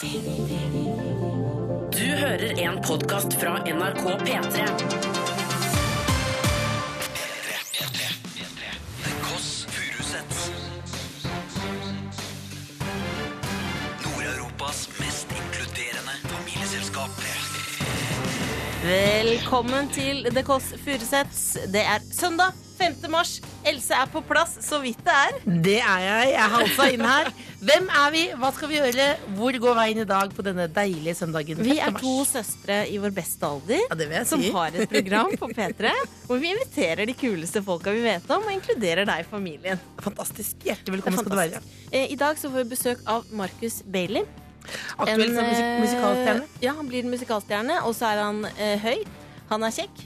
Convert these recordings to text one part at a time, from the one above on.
Du hører en podkast fra NRK P3. The Kåss Furuseths. Nord-Europas mest inkluderende familieselskap. Velkommen til The Kåss Furuseths. Det er søndag 5. mars. Else er på plass, så vidt det er. Det er jeg. Jeg halsa inn her. Hvem er vi? Hva skal vi gjøre? Hvor går veien i dag på denne deilige søndagen? Vi er to søstre i vår beste alder. Ja, Som si. har et program på P3 hvor vi inviterer de kuleste folka vi vet om, og inkluderer deg i familien. Fantastisk. Hjertelig velkommen skal du være. Eh, I dag så får vi besøk av Marcus Bailey. Aktuell som musik eh, musikalstjerne. Ja, han blir musikalstjerne, og så er han eh, høy. Han er kjekk.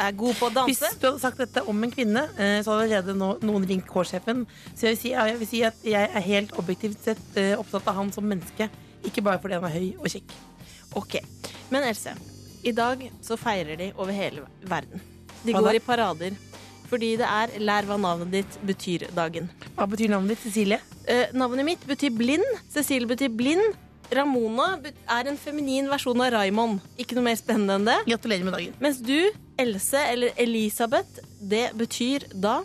Er god på å danse. Hvis du hadde sagt dette om en kvinne, eh, så hadde allerede no, noen ringt K-sjefen. Så jeg vil, si, jeg vil si at jeg er helt objektivt sett eh, opptatt av han som menneske. Ikke bare fordi han er høy og kjekk. Ok, Men Else, i dag så feirer de over hele verden. De går i parader. Fordi det er Lær hva navnet ditt betyr-dagen. Hva betyr navnet ditt? Cecilie? Eh, navnet mitt betyr blind. Cecilie betyr blind. Ramona er en feminin versjon av Raymond. Ikke noe mer spennende enn det. Gratulerer med dagen. Mens du, Else eller Elisabeth, det betyr da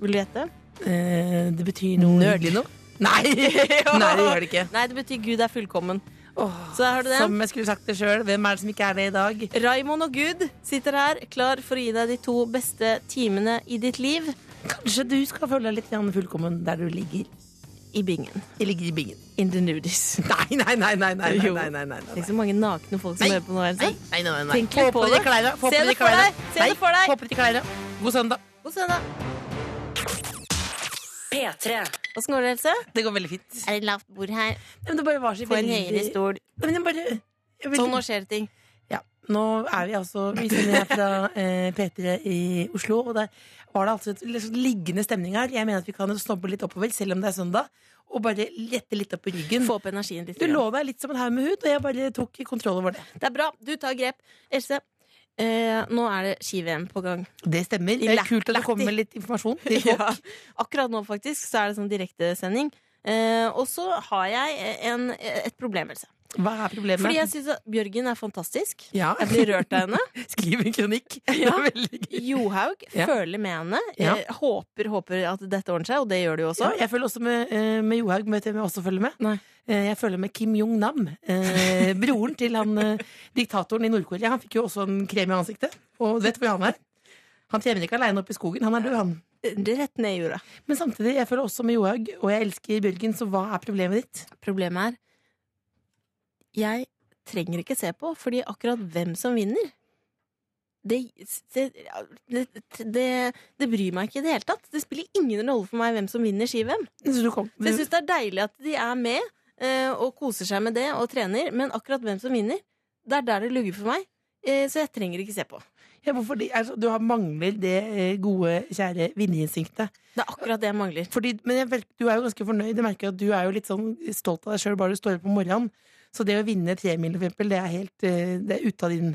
Vil du gjette? Eh, det betyr noe Nerd. noe? Nei! Nei, det gjør det ikke. Nei, det betyr Gud er fullkommen. Oh, Så der har du det. som jeg skulle sagt det sjøl, hvem er det som ikke er det i dag? Raymond og Gud sitter her, klar for å gi deg de to beste timene i ditt liv Kanskje du skal føle deg litt fullkommen der du ligger. I bingen. Jeg ligger i bingen. In the nudies. Nei, nei, nei, nei, nei, nei, nei, nei, nei, er Tenk så mange nakne folk som Nei. hører på nå. Else. Nei, nei, nei, nei. Tenk litt på på de det. Se på det de for klærne. deg. Se det for deg. På de klærne. God søndag. God søndag. P3. Åssen går det, Else? Det går veldig fint. Er det lavt bord her? Men det bare var så Få en veldig høyere stol. Nei, Men jeg bare jeg vil... Sånn, nå skjer det ting. Ja, nå er vi altså Vi sender her fra eh, P3 i Oslo, og der var det altså en sånn liggende stemning her. Jeg mener at vi kan snobbe litt oppover, selv om det er søndag, og bare lette litt opp i ryggen. Få opp energien litt. Du lå deg litt som en haug med hud, og jeg bare tok kontroll over det. Det er bra. Du tar grep. Else, eh, nå er det ski-VM på gang. Det stemmer. Det er kult at det kommer litt informasjon. Ja. Akkurat nå, faktisk, så er det sånn direktesending. Eh, og så har jeg en, et problem, Else. Hva er problemet? Fordi jeg syns Bjørgen er fantastisk. ja. Jeg blir rørt av henne. Skriv en kronikk. Ja. Johaug Ja. føler med henne. Ja. Eh, håper, håper at dette ordner seg, og det gjør det jo også. Jeg føler også med, eh, med Johaug. Vet du hvem jeg også følger med? Nei. Jeg følger med Kim Jong-nam. eh, Broren til han diktatoren i Nord-Korea. Han fikk jo også en krem i ansiktet. Og vet hvor han er? Han trener ikke aleine oppe i skogen. Han er død, han. Rett ned i jorda. Men samtidig, jeg føler også med Johaug, og jeg elsker Bjørgen, så hva er problemet ditt? Problemet er Jeg trenger ikke se på, fordi akkurat hvem som vinner det, det, det, det, bryr meg ikke i det hele tatt. Det spiller ingen rolle for meg hvem som vinner ski-VM. Så Så jeg syns det er deilig at de er med eh, og koser seg med det og trener, men akkurat hvem som vinner, det er der det lugger for meg. Eh, så jeg trenger ikke se på. Ja, hvorfor de, altså, du mangler det eh, gode, kjære vinnerinstinktet. Det er akkurat det jeg mangler. Fordi, men jeg, du er jo ganske fornøyd. Jeg merker at du er jo litt sånn stolt av deg sjøl bare du står opp om morgenen. Så det å vinne tremil, for eksempel, det er helt eh, Det er ute av din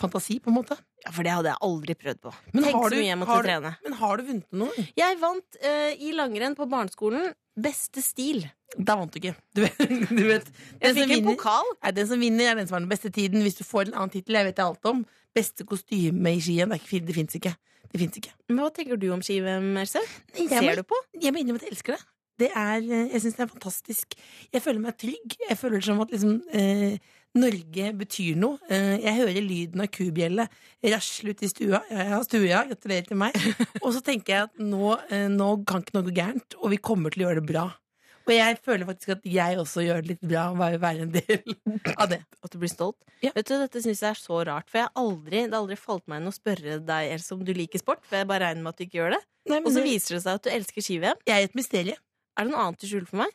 fantasi, på en måte. Ja, For det hadde jeg aldri prøvd på. Men Tenk har så du- mye jeg måtte du- trene. Men har du vunnet noe? Jeg vant uh, i langrenn på barneskolen beste stil. Da vant du ikke. Du vet, du vet den, som vinner, pokal. nei, den som vinner, er den som har den beste tiden. Hvis du får en annen tittel, jeg vet det alt om. Beste kostyme i skien. Det, det fins ikke. Det fins ikke. Men hva tenker du om ski-VM, Else? Ser du på? jeg må innrømme at jeg elsker det. det er, eh, jeg syns det er fantastisk. Jeg føler meg trygg. Jeg føler som at liksom eh, Norge betyr noe. Eh, jeg hører lyden av kubjelle rasle ut i stua. Jeg har stue, ja. Gratulerer til meg. Og så tenker jeg at nå, eh, nå kan ikke noe gå gærent, og vi kommer til å gjøre det bra. Og jeg føler faktisk at jeg også gjør det litt bra, å være en del av det. At du blir stolt? Ja. Vet du, Dette syns jeg er så rart, for jeg har aldri, det har aldri falt meg inn å spørre deg Else, om du liker sport. For jeg bare regner med at du ikke gjør det. Nei, Og så det- viser det seg at du elsker ski-VM. jeg er et mysterium. Er det noe annet du skjuler for meg?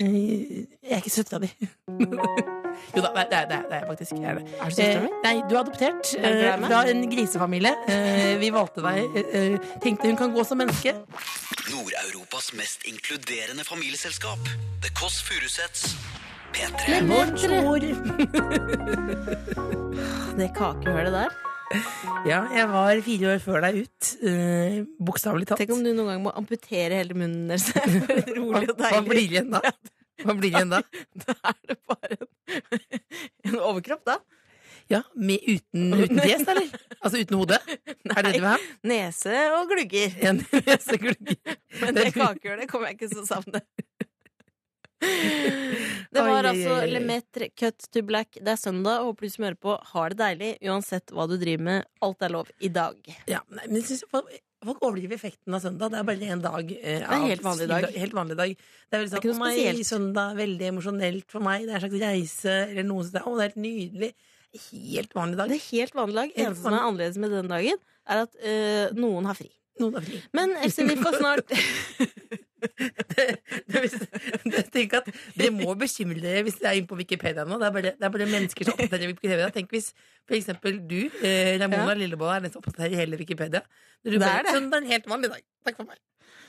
Eh, Jeg er ikke søstera di. jo da, det er det, er, det er jeg faktisk. Jeg er, det. Er du søstera mi? Eh, nei, du er adoptert Er eh, fra en grisefamilie. Eh, vi valgte deg. eh, eh, tenkte hun kan gå som menneske. Nord-Europas mest inkluderende familieselskap. The Kåss Furuseths. P3. Bonjour. Det kakehølet der. Ja, jeg var fire år før deg ut. Uh, Bokstavelig talt. Tenk om du noen gang må amputere hele munnen deres. Rolig og deilig. hva blir igjen da? Hva blir igjen da? Da er det bare en overkropp da. Ja, med, uten, uten fjes, eller? Altså uten hode? Er det det du vil ha? Nese og glugger. En neseglugg. Men det kakehullet kommer jeg ikke til å savne. Det var altså. Lemetre cut to black. Det er søndag, og håper du som hører på, har det deilig uansett hva du driver med. Alt er lov i dag. Ja, nei, men jeg synes folk, folk overdriver effekten av søndag. Det er bare en dag. Eh, er en helt vanlig dag. Helt vanlig dag. Det er veldig Det er sånn, ikke noe «Å, nei, spesielt». søndag veldig emosjonelt for meg. Det er en slags reise, eller noe sånt. å, det er helt nydelig. Helt vanlig dag. Det er helt vanlig dag. Eneste som er annerledes med den dagen, er at øh, noen har fri. Noen har fri. Men Else, vi får snart det, det, det, tenk at det må bekymre dere hvis dere er inne på Wikipedia nå. Det er bare, det er bare mennesker som oppdaterer Wikipedia. Tenk hvis for eksempel du, eh, Ramona Ja. Lillebolla, er den som oppdaterer hele Wikipedia. Det bare, er det. Søndag er en helt vanlig dag. Takk for meg.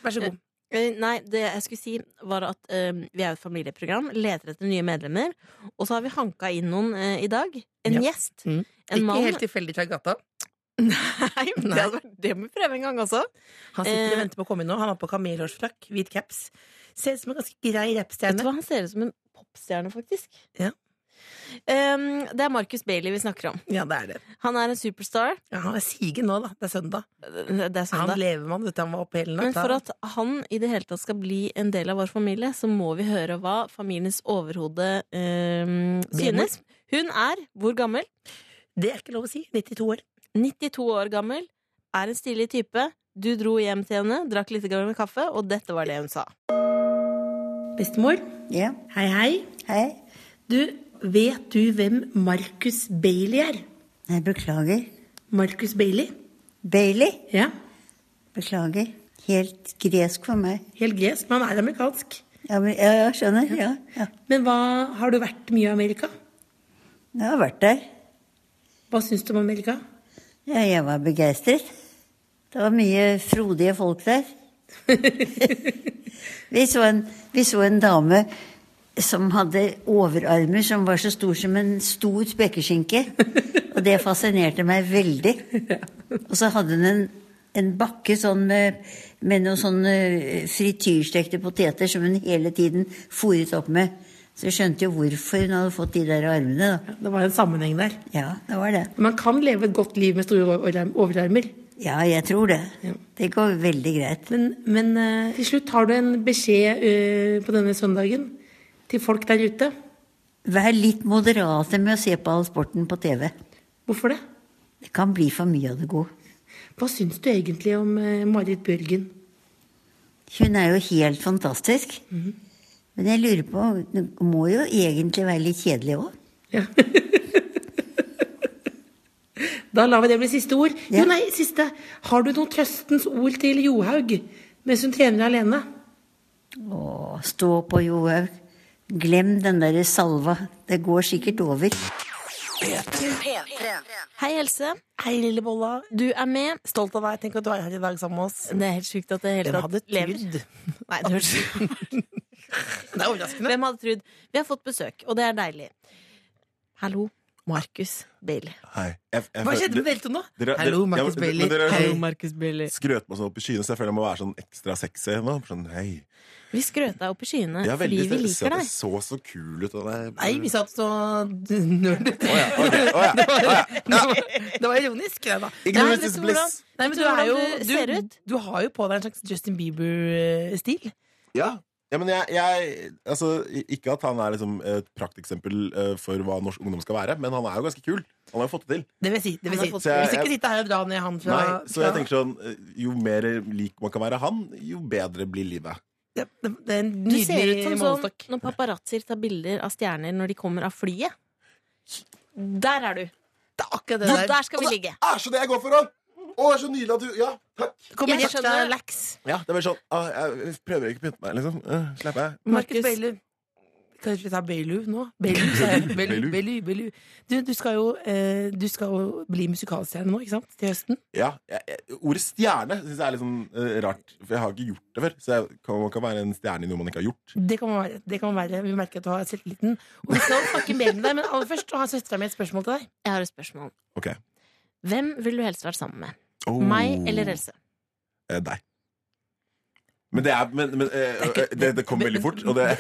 Vær så god. Eh, Nei, det jeg skulle si var at eh, vi er et familieprogram, leter etter nye medlemmer. Og så har vi hanka inn noen uh, i dag. En Ja. gjest. Mm. En Ikke mann. helt tilfeldig fra gata. Nei, men det, hadde vært, det må vi prøve en gang også. Han sitter Eh. og venter på å komme inn nå. Han har på kamelhårsfrakk, hvit caps. Ser ut som en ganske grei Vet du rappstjerne. hva, Han ser ut som en popstjerne, faktisk. Ja. Um, det er Marcus Bailey vi snakker om. Ja, det er det. Han er en superstar. Ja, han er sigen nå, da. Det er søndag. Det er Han lever man, vet du. Han var oppe hele Men for at han i det hele tatt skal bli en del av vår familie, så må vi høre hva familiens overhode um, synes. Hun er hvor gammel? Det er ikke lov å si. 92 år. 92 år gammel. Er en stilig type. Du dro hjem til henne, drakk litt med kaffe, og dette var det hun sa. Bestemor, Ja, hei, hei. hei. Du, vet du hvem Marcus Bailey er? Nei, beklager. Marcus Bailey? Bailey? Ja, Beklager. Helt gresk for meg. helt gresk, men han er amerikansk. Ja, men, ja, ja skjønner. Ja, ja. Men hva, har du vært mye i Amerika? Jeg har vært der. Hva syns du om Amerika? Ja, jeg var begeistret. Det var mye frodige folk der. vi, så en, vi så en dame som hadde overarmer som var så stor som en stor spekeskinke. Og det fascinerte meg veldig. Og så hadde hun en, en bakke sånn med, med noen sånne frityrstekte poteter som hun hele tiden fôret opp med. Så jeg skjønte jo hvorfor hun hadde fått de der armene, da. Det var en sammenheng der. Ja, det var det. Man kan leve et godt liv med store overarmer. Ja, jeg tror det. Ja. Det går veldig greit. Men, men eh, til slutt har du en beskjed uh, på denne søndagen til folk der ute. Vær litt moderate med å se på all sporten på TV. Hvorfor det? Det kan bli for mye av det gode. Hva syns du egentlig om eh, Marit Bjørgen? Hun er jo helt fantastisk. Men jeg lurer på Det må jo egentlig være litt kjedelig òg. Ja. da lar vi det bli siste ord. Ja. Jo, nei, siste. Har du noen trøstens ord til Johaug mens hun trener alene? Å, stå på, Johaug. Glem den derre salva. Det går sikkert over. Hei, Else. Hei, lille bolla. Du er med. Stolt av deg. Tenk at du er her i dag sammen med oss. Det er helt sjukt at det hele tatt lever. Nei, det høres Det er overraskende. Hvem hadde trodd? Vi har fått besøk, og det er deilig. Hallo, Markus Bailey. Hei. Jeg, jeg, Hva skjedde med Velton nå? Hallo, Marcus ja, Bailey. dere- Hei. Markus Bailey. Skrøt meg sånn opp i skyene, så jeg føler jeg må være sånn ekstra sexy nå. Sånn, hei. Vi skrøt deg opp i skyene ja, fordi vi så liker deg. jeg så så kul ut. Nei, vi satt så. Ja, ja. Det var, det var ironisk. Det, da. Ignorance is bliss. Nei, men du, du er jo, du ser du, ut? du har jo på deg en slags Justin Bieber-stil. Ja. Ja, men jeg, jeg Altså, ikke at han er liksom et prakteksempel eh, for hva norsk ungdom skal være, men han er jo ganske kul. Han har jo fått det til. Det vil si. Det vil si. fått- Så jeg- Hvis ikke sitte her og dra ned han fra Nei, så jeg tenker sånn eh, Jo mer lik man kan være han, jo bedre blir livet. det, det, det er en Du ser ut som som sånn målestokk. når paparazzoer tar bilder av stjerner når de kommer av flyet. Der er du! Det er akkurat det der. der skal vi ligge. det er så det jeg går for, da! Å, det er så nydelig at du Ja, takk. Kommer Jeg skjønner. Lex. Ja, det er bare sånn ah, Jeg prøver ikke å pynte meg, liksom. Uh, Slapp jeg. Markus Bailey. Beilu. Kanskje vi tar Beilu nå? Beilu, sa jeg. Beilu, Beilu. Beilu, Beilu. Du, du, skal jo, eh, du skal jo bli musikalstjerne nå, ikke sant? Til høsten. Ja, jeg, jeg, Ordet stjerne syns jeg er litt sånn eh, rart, for jeg har ikke gjort det før. Så jeg kan, man kan være en stjerne i noe man ikke har gjort. Det kan man være. Det kan man være. Vi merker at du har selvtilliten. Og vi skal snakke mer med deg, men aller først så har søstera mi et spørsmål til deg. Jeg har et spørsmål. Ok Hvem vil du helst vært sammen med? Oh. Meg eller Else? Eh, deg. Men det er men, men, eh, eh, det, det kom veldig fort, og det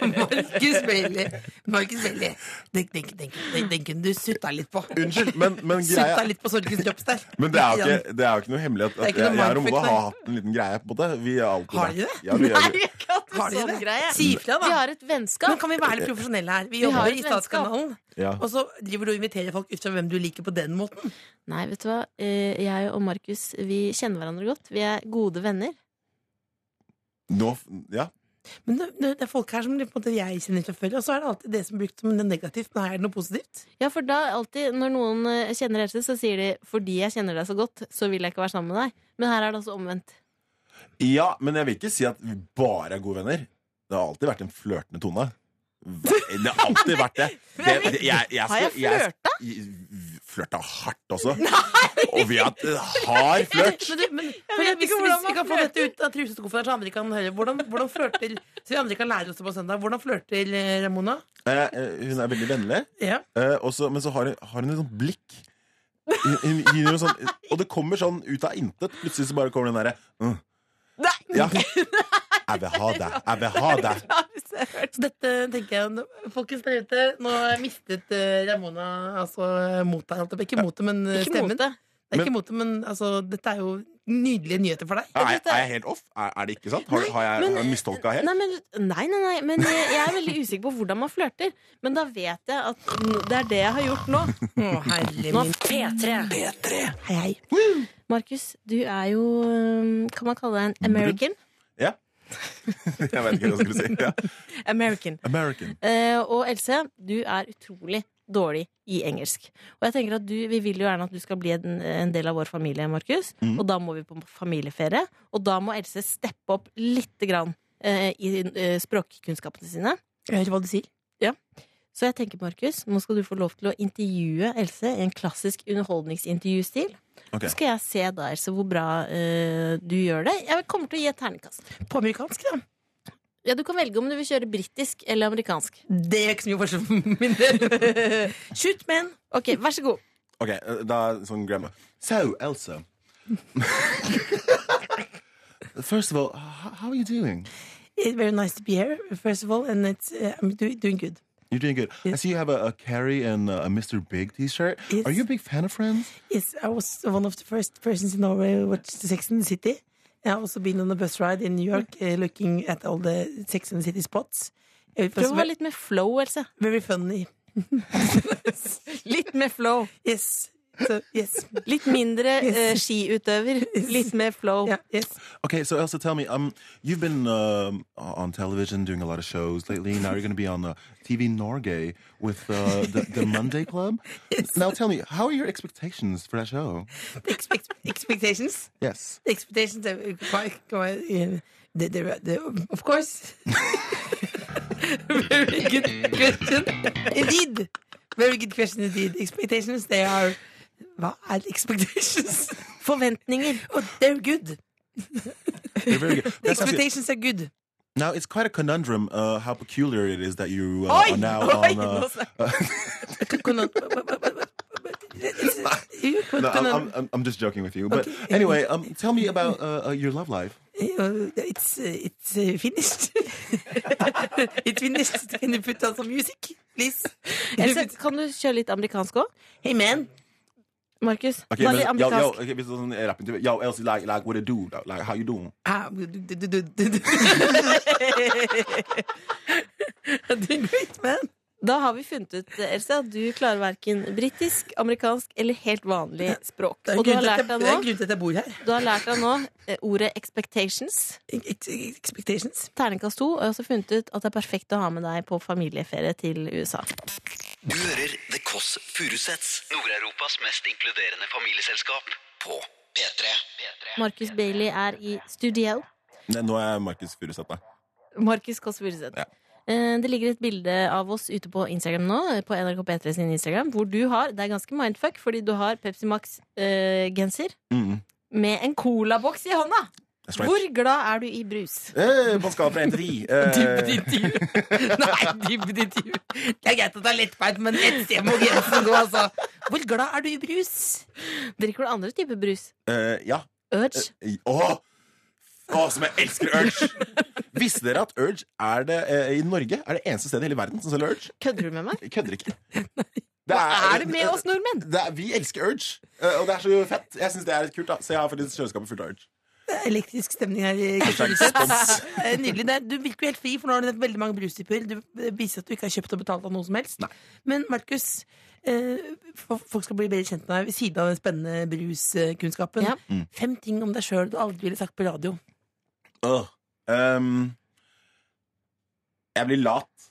Markus Bailey. Markus Bailey. Den, den, den, den, den kunne du sutta litt på. Unnskyld, men, men Sutta litt på Sorgens drops der. Men det er jo ikke, det er jo ikke noe hemmelighet. at, At ikke jeg, noe jeg og mindfuck, har hatt en liten greie. på det Vi er alltid Har de det? Ja, vi, Nei, vi har ikke hatt en sånn greie. Si ifra, Vi har et Men vennskap. kan vi være litt profesjonelle her? Vi jobber i Statskanalen. Ja. Og så driver du og inviterer folk ut fra hvem du liker på den måten. Nei, vet du hva. Eh, Jeg og Markus vi kjenner hverandre godt. Vi er gode venner. Nå, ja. Men det, det er folk her som på en måte jeg kjenner fra før, og så er det alltid det som er brukt som negativt. Nå er det noe positivt. Ja, for da alltid når noen eh, kjenner Else, så sier de 'fordi jeg kjenner deg så godt, så vil jeg ikke være sammen med deg'. Men her er det altså omvendt. ja, men jeg vil ikke si at vi bare er gode venner. Det har alltid vært en flørtende tone. Det har alltid vært det. det, det jeg, jeg Har jeg flørta? Flørta hardt også. Og vi har hatt hard flørt. Men, du, men for vet ikke hvordan hvis vi man kan få dette ut av truseskuffen, så andre kan høre hvordan, hvordan flørter Så vi andre kan lære oss det på søndag. Hvordan flørter eh, Ramona? Eh, eh, hun er veldig vennlig, Ja. eh, også, men så har har hun et sånt blikk. Hun, hun, hun sånn, og det kommer sånn ut av intet. Plutselig så bare kommer den derre mm. Ja. Jeg vil ha deg. Jeg vil ha deg. Så dette tenker jeg Folkens der ute, nå har jeg mistet eh, Ramona altså motet. Ikke motet, men eh, Ikke stemmen. Mot Det er ikke motet, men altså, dette er jo nydelige nyheter for deg. Er, jeg- er jeg helt off? Er, er det ikke sant? Har, har jeg, har jeg mistolka helt? Nei, men, nei, nei, nei, men jeg, jeg er veldig usikker på hvordan man flørter. Men da vet jeg at det er det jeg har gjort nå. Å, herlig nå min. P3. Hei, hei. Markus, du er jo Kan man kalle deg en American? Ja. Jeg vet ikke hva jeg skulle si. Ja. American. American. Eh, og Else, du er utrolig dårlig i engelsk. Og jeg tenker at du, Vi vil jo gjerne at du skal bli en, en del av vår familie, Markus. Mm. Og da må vi på familieferie. Og da må Else steppe opp lite grann eh, i eh, språkkunnskapene sine. Jeg hører hva du sier. Så jeg tenker, Markus, nå skal du få lov til å intervjue Else i en klassisk underholdningsintervjustil. Okay. Så skal jeg se da, Else, hvor bra uh, du gjør det. Jeg kommer til å gi et terningkast. På amerikansk, da. Ja, Du kan velge om du vil kjøre britisk eller amerikansk. Det gjør ikke så mye forskjell for min del. Shoot, man. Ok, Vær så god. Ok, eh, da sånn grammar. So, Else First of all, how, how are you doing? It's very nice to be here, first of all, and it's, uh, I'm doing good. You're doing good. I see you have a, a Carrie and a Mr. Big t-shirt. Yes. Are you a big fan of Friends? Yes, I was one of the first persons in Norway who watched Sex and the City. I've also been on a bus ride in New York uh, looking at all the Sex and the City spots. It was Prøv å være litt mer flow, Else. very funny. Litt mer flow. Yes. So, yes. Litt mindre eh, skiutøver. Litt mer flow. Yeah, yes. Okay, so Elsa, tell me, um, you've been um, on television doing a lot of shows lately. Now you're going to be on uh, TV Norge with uh, the, the Monday Club. Now tell me, how are your expectations for that show? Expect, expectations? Yes. Expectations are quite, quite uh, the, the, the, of course. Very good question. Indeed. Very good question indeed. Expectations, they are Hva er expectations? Forventninger. Oh, they're good. They're very good. Expectations are good. now it's quite a conundrum uh, how peculiar it is that you uh, are now Oi, on. Uh, no, I'm, I'm, I'm- just joking with you. But Okay. anyway, um, tell me about uh, uh, your love life. Uh, It's uh, it's uh, finished. it's finished. Can you put on some music, please? Can you Else, put- kan du kjøre litt amerikansk òg? Hey man, Markus? Okay, ta men, litt yo, yo, okay, hvis det er sånn rappintervju. Yo, Elsie, like, like, what it do? Like, how you doing? Ah, du- du- du- du- du- du- Doing great, man. Da har vi funnet ut, Else, at du klarer verken britisk, amerikansk eller helt vanlig språk. Det er Og du grunn har til at lært jeg- deg det er nå, grunn til at jeg bor her. du har lært deg nå eh, ordet 'expectations'. Ex- Expectations. Terningkast to. Og jeg har også funnet ut at det er perfekt å ha med deg på familieferie til USA. Du hører The Kåss Furuseths, Nord-Europas mest inkluderende familieselskap, på P3. Markus Bailey er i studio. Ne, Nå er Markus Furuseth, der. Markus Kåss Furuseth. Ja. Eh, Det ligger et bilde av oss ute på Instagram nå, på NRK P3 sin Instagram, hvor du har Det er ganske mindfuck, fordi du har Pepsi Max-genser Mm. med en colaboks i hånda! Right. Hvor glad er du i brus? Eh, på skala fra 1 til 10. Eh, Nei, dybdeintervju. Det er greit det er lettbeint, men et sted må grensen gå, altså. Hvor glad er du i brus? Drikker du andre typer brus? eh, ja. Urge? Eh, Åh! Å, som jeg elsker Urge! Visste dere at Urge er det, eh, i Norge er det eneste stedet i hele verden som selger Urge? Kødder du med meg? Kødder ikke. Det Hva er det med oss nordmenn? Det er, vi elsker Urge, eh, og det er så fett. Jeg synes det er litt kult da Så jeg har faktisk kjøleskapet fullt av Urge. Elektrisk stemning her i Kulturhuset. Nydelig. Det Du virker jo helt fri, for nå har du veldig mange brustyper. Du viser at du ikke har kjøpt og betalt av noe som helst. Nei. Men Markus, eh, folk skal bli bedre kjent med deg ved siden av den spennende bruskunnskapen. Ja. Mm. Fem ting om deg sjøl du aldri ville sagt på radio. Uh, Um, jeg blir lat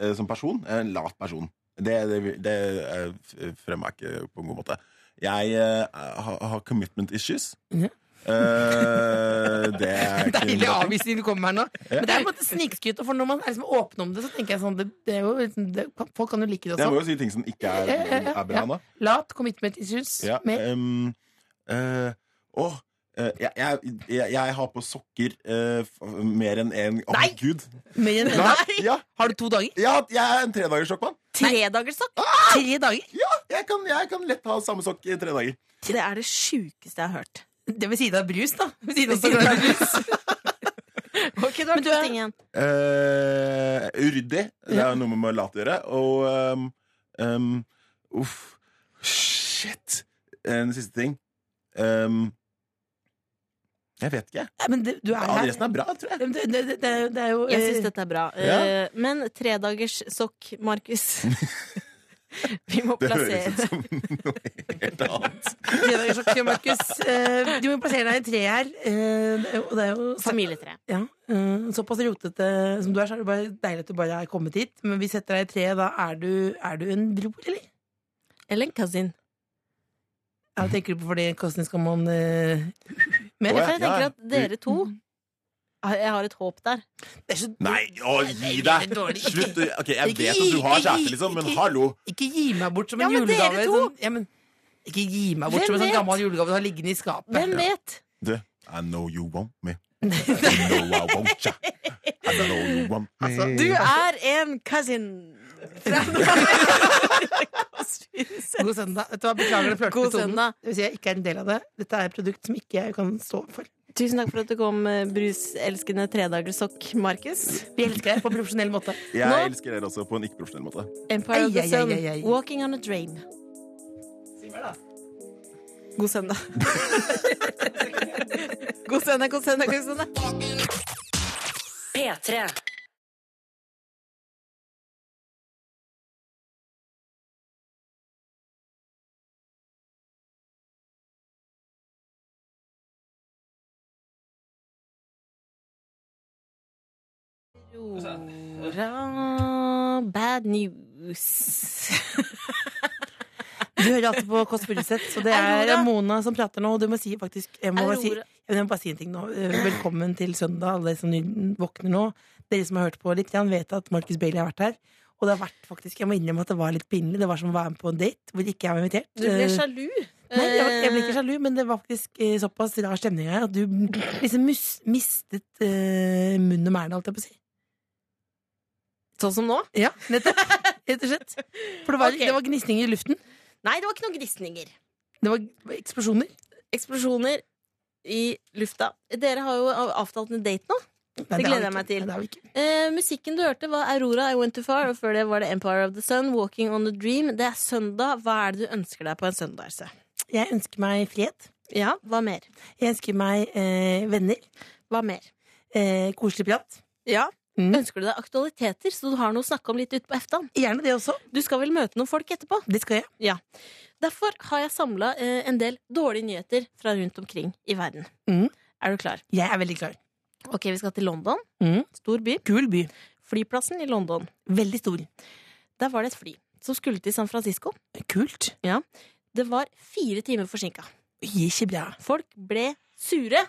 uh, som person. Jeg er en lat person. Det, det, det uh, fremmer jeg ikke på en god måte. Jeg har, har commitment issues. Ja. Eh, det er ikke Deilig en avvisning du kommer med her nå. Men det er på en måte snikskryt. For når man er liksom åpen om det, så tenker jeg sånn det, det er jo, liksom- det, Folk kan jo like det Jeg må jo si ting som ikke er, Ja, ja, ja, er bra ja. nå. Lat, commitment issues. Ja, Mer. um, uh, åh, Uh, jeg, jeg, jeg, jeg har på sokker uh, f- mer enn én Å, Nei! gud! Mer enn Nei, ja, Har du to dager? ja, jeg er en tredagerssokkmann. Tredagerssokk? Tre dager? Ja, jeg kan, jeg kan lett ha samme sokk i tre dager. Det er det sjukeste jeg har hørt. Det ved siden av brus, da. Ved siden av siden av brus. Ok, du har Men du er- ting igjen. Eh, uryddig. Det er noe med lat å gjøre. Og um, um, Uff. Shit. En siste ting. Um, jeg vet ikke. Ja, men det, du er Ja, her. resten er bra, tror jeg. Det, det, det, det, er- det er jo Jeg eh, syns dette er bra. Ja. Eh, Men tredagerssokk, Markus Vi må plassere Det høres ut som noe. Tredagersjokk, Markus. Eh, Du må plassere deg i tre her. eh, Og det er jo familietre. Ja, eh, Såpass rotete som du er, så er det bare deilig at du bare er kommet hit. Men vi setter deg i tre, da er du, er du en bror, eller? Eller en cousin. Ja, tenker du på fordi hvordan skal man uh, med? For jeg tenker at dere to Jeg har et håp der. Det er så, Nei, å, gi deg! Slutt. Okay, jeg Ikke vet at du har kjæreste, liksom, men ikke- hallo. Ikke gi meg bort som en Ja, men dere julegave. to! Sånn, ja, men, ikke gi meg bort Hvem som en sånn vet? gammel julegave du har liggende i skapet. Hvem vet? Det. I know you want me. I know I want ya. I know you want me. Altså, Du er en cousin! Fra God søndag. Vet du hva, Beklager den God tonen. søndag. Det vil si jeg ikke er en del av det. Dette er et produkt som ikke jeg kan stå for. Tusen takk for at du kom, eh, bruselskende tredagerssokk, Markus. Vi elsker deg på en profesjonell måte. Jeg Nå- elsker dere også på en ikke-profesjonell måte. Empire of the Sun. Walking on a dream. God søndag. god søndag, god søndag, god søndag. P3. Rora, bad news. Du hører alltid på Kåss Furuseth, så det er Mona som prater nå. Og du må si faktisk Jeg må si, jeg må bare si en ting nå. Eh, Velkommen til søndag, alle som våkner nå. Dere som har hørt på litt, vet at Marcus Bailey har vært her. Og det har vært faktisk, jeg må innrømme at det var litt pinlig. Det var som å være med på en date hvor ikke jeg var invitert. Du ble Eh, sjalu. Nei, jeg, var- jeg ble ikke sjalu, men det var faktisk eh, såpass rar stemning her at du liksom mus, mistet uh, munn og mæle, holdt jeg på å si. Sånn som nå? Ja, nettopp. Rett og slett. For det var, okay. det var gnisninger i luften. Nei, det var ikke noen gnisninger. Det var eksplosjoner. Eksplosjoner i lufta. Dere har jo avtalt en date nå. Nei, Det har gleder jeg meg til. Nei, det. Eh, musikken du hørte, var Aurora, I Went Too Far. Og før det var det Empire of the Sun, Walking on the Dream. Det er søndag. Hva er det du ønsker deg på en søndag? Else? Jeg ønsker meg frihet. Ja, hva mer? Jeg ønsker meg eh, venner. Hva mer? Eh, koselig prat. Ja. Mm. Ønsker du deg aktualiteter, så du har noe å snakke om litt utpå eftan? Gjerne det også. Du skal vel møte noen folk etterpå? Det skal jeg. Derfor har jeg samla eh, en del dårlige nyheter fra rundt omkring i verden. Mm. Er du klar? Jeg er veldig klar. Ok, vi skal til London. Mm. Stor by. Kul by. Flyplassen i London. Veldig stor. Der var det et fly som skulle til San Francisco. Kult. Det var fire timer forsinka. Ikke bra. Folk ble sure.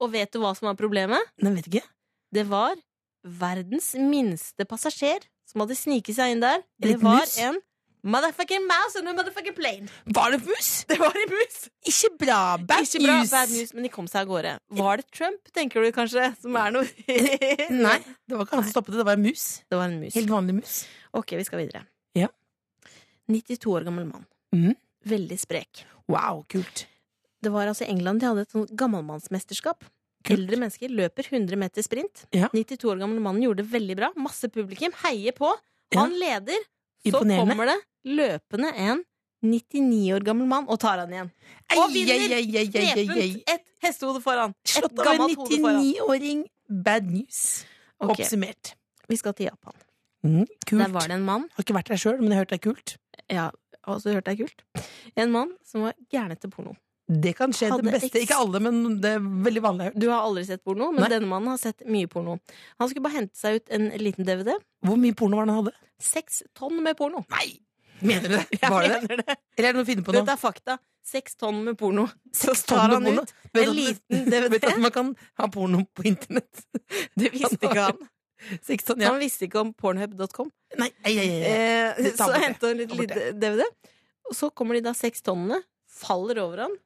Og vet du hva som var problemet? Nei, vet ikke. Det var verdens minste passasjer som hadde sniket seg inn der. Det var en Motherfucking mouse a motherfucking plane. Var det mus? Det var en mus! Ikke bra. Bad Ikke bra, news. bad news, men de kom seg av gårde. Var det Trump, tenker du kanskje, som er noe Nei, det var ikke han som stoppet det. Det var en mus. Det var en mus. Helt vanlig mus. Ok, vi skal videre. Ja. 92 år gammel mann. Mm. Veldig sprek. Wow, kult. Det var altså i England de hadde et gammelmannsmesterskap. Eldre mennesker løper 100 meter sprint. Ja. 92 år gamle mannen gjorde det veldig bra. Masse publikum heier på. Han leder. Så kommer det løpende en 99 år gammel mann og tar han igjen. Og vinner! Knepent et hestehode foran. Slått av en gammelt hode foran. 99-åring. Bad news. Okay. Oppsummert. Vi skal til Japan. Mm, kult. Der var det en mann Har ikke vært der sjøl, men jeg har hørt det er kult. Ja, også hørt det er kult. En mann som var gæren etter porno. Det kan skje Hadde det beste. Ikke alle, men det er veldig vanlig. Du har aldri sett porno, men Nei. denne mannen har sett mye porno. Han skulle bare hente seg ut en liten DVD. Hvor mye porno var det han hadde? Seks tonn med porno. Nei! Mener du det? Var det det? Eller er det noe å finne på nå? Dette er fakta. Seks tonn med porno. Så tar han ut en liten DVD. Vet du at man kan ha porno på internett? Det visste ikke han. Tonn, ja. Han visste ikke om pornhub.com. Nei, ei, ei, ei. Eh, så henta han litt DVD. Og så kommer de da seks tonnene, faller over han,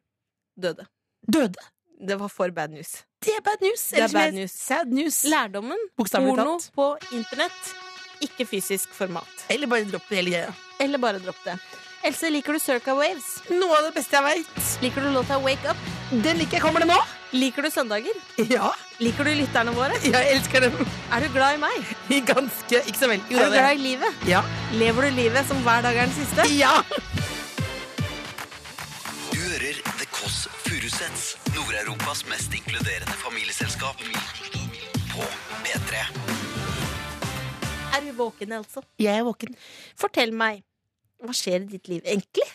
døde. Døde. Det var for bad news. Det er bad news. Det er bad news. Sad news. Lærdommen porno på internett, ikke fysisk format. Eller bare dropp det hele greia. Eller bare dropp det. Else, liker du Circa Waves? Noe av det beste jeg veit. Liker du låta Wake Up? Den liker jeg. Kommer det nå? Liker du søndager? Ja. Liker du lytterne våre? Jeg elsker dem. Er du glad i meg? Ganske Ikke så veldig. Jo, Er du glad i livet? Ja. Lever du livet som hver dag er den siste? Ja! Kåss Furuseths, Nord-Europas mest inkluderende familieselskap. På P3. Er du våken, altså? Jeg er våken. Fortell meg, hva skjer i ditt liv egentlig?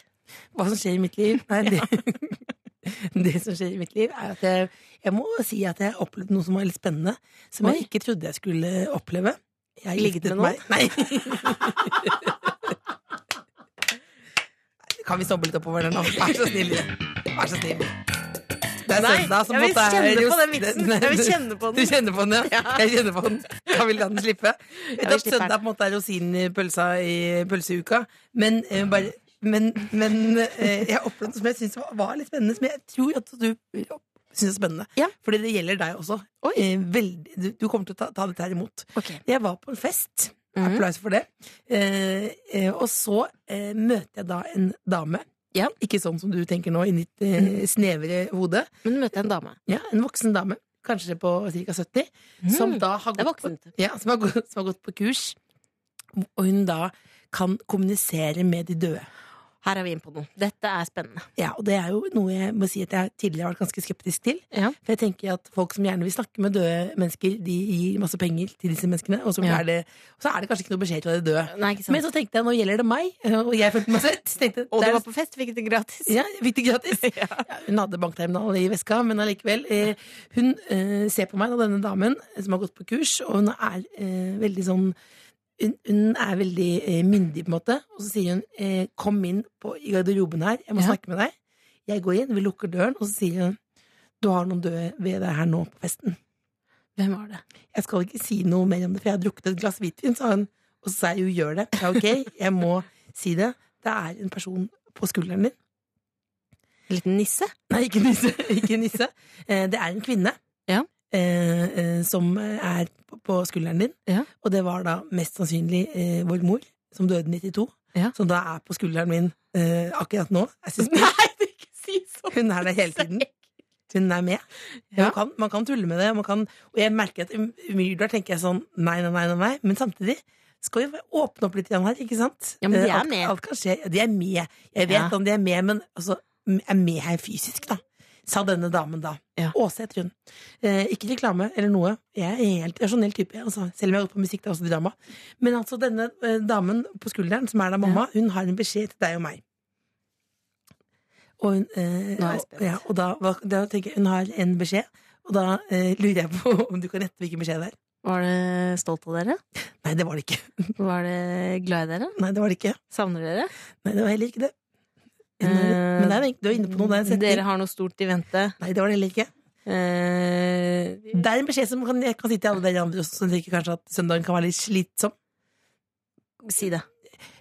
Hva som skjer i mitt liv? Nei, det, det som skjer i mitt liv, er at jeg, jeg må si at jeg har opplevd noe som var litt spennende. Som Oi. jeg ikke trodde jeg skulle oppleve. Jeg Ligget med noen? meg- Nei. Kan vi stoppe litt oppover der nå? Vær så snill. Vær så snill. Det er søndag som jeg vil kjenne på den vitsen. Jeg vil kjenne på Du kjenner på den, ja? Jeg kjenner på den. Da vil la den slippe. Vet at søndag på en måte er rosinpølsa i pølseuka, men eh, bare men, men eh, jeg opplevde noe som jeg var, var litt spennende, som jeg tror at du syns er spennende. Ja. Fordi det gjelder deg også. Eh, veldig, du, du kommer til å ta, ta dette her imot. Okay. Jeg var på en fest. Mhm. Applaus for det. Eh, eh, og så eh, møter jeg da en dame. Ja. Ikke sånn som du tenker nå, i ditt eh, snevre hode. Men møter en dame. Ja, En voksen dame, kanskje på ca. 70, som da har gått på, ja, som har gått, som har gått på kurs. Og hun da kan kommunisere med de døde. Her er vi inne på noe. Dette er spennende. Ja, Og det er jo noe jeg må si at jeg tidligere har vært ganske skeptisk til. Ja. For jeg tenker at folk som gjerne vil snakke med døde mennesker, de gir masse penger til disse menneskene, og så, Ja. er, det, og så er det kanskje ikke noe beskjed fra de døde. Nei, ikke sant. Men så tenkte jeg, nå gjelder det meg, og jeg følte meg sett. Tenkte, og du var på fest, fikk det gratis. Ja, fikk det gratis. Ja, hun hadde bankterminal i veska, men allikevel. Eh, hun eh, ser på meg, da, denne damen eh, som har gått på kurs, og hun er eh, veldig sånn hun, hun er veldig eh, myndig, på en måte. Og så sier hun eh, 'kom inn på, i garderoben her, jeg må Ja. snakke med deg'. Jeg går inn, vi lukker døren, og så sier hun 'du har noen døde ved deg her nå på festen'. Hvem var det? Jeg skal ikke si noe mer om det, for jeg har drukket et glass hvitvin, sa hun. Og så sa jeg jo 'gjør det'. Ja, ok, jeg må si det. Det er en person på skulderen din. En liten nisse? Nei, ikke nisse. Ikke nisse. Eh, Det er en kvinne Ja. Eh, eh, som er på- skulderen din. Ja. Og det var da mest sannsynlig eh, vår mor, som døde i 92, Ja. som da er på skulderen min eh, akkurat nå. Jeg synes Nei, du ikke si sånn! Hun er der hele tiden. Hun er med. Ja. Man, kan, man kan tulle med det, kan, og jeg merker at um- umiddelbart tenker jeg sånn nei, nei, nei, nei. Men samtidig skal vi åpne opp litt igjen her, ikke sant? Ja, men de Eh, er alt, med. Alt kan skje. De er med. Jeg vet Ja. om de er med, men altså, er med her fysisk, da. Sa denne damen da. Ja. Åse heter hun. Eh, ikke reklame eller noe. Jeg er helt rasjonell type, altså. selv om jeg har gått på musikk, det er også drama. Men altså, denne eh, damen på skulderen, som er da mamma, hun har en beskjed til deg og meg. Og, hun, eh, og-. Ja, og da, da tenker jeg, hun har en beskjed, og da eh, lurer jeg på om du kan gjette hvilken beskjed det er. Var det stolt av dere? Nei, det var det ikke. Var det glad i dere? Nei, det var det ikke. Savner dere? Nei, det var heller ikke det. Men det er, du er inne på noe. Er. Eh, Dere har noe stort i vente. Nei, det var det heller ikke. Eh, Det er en beskjed som kan, jeg kan si til alle dere andre som tenker kanskje at søndagen kan være litt slitsom. si det.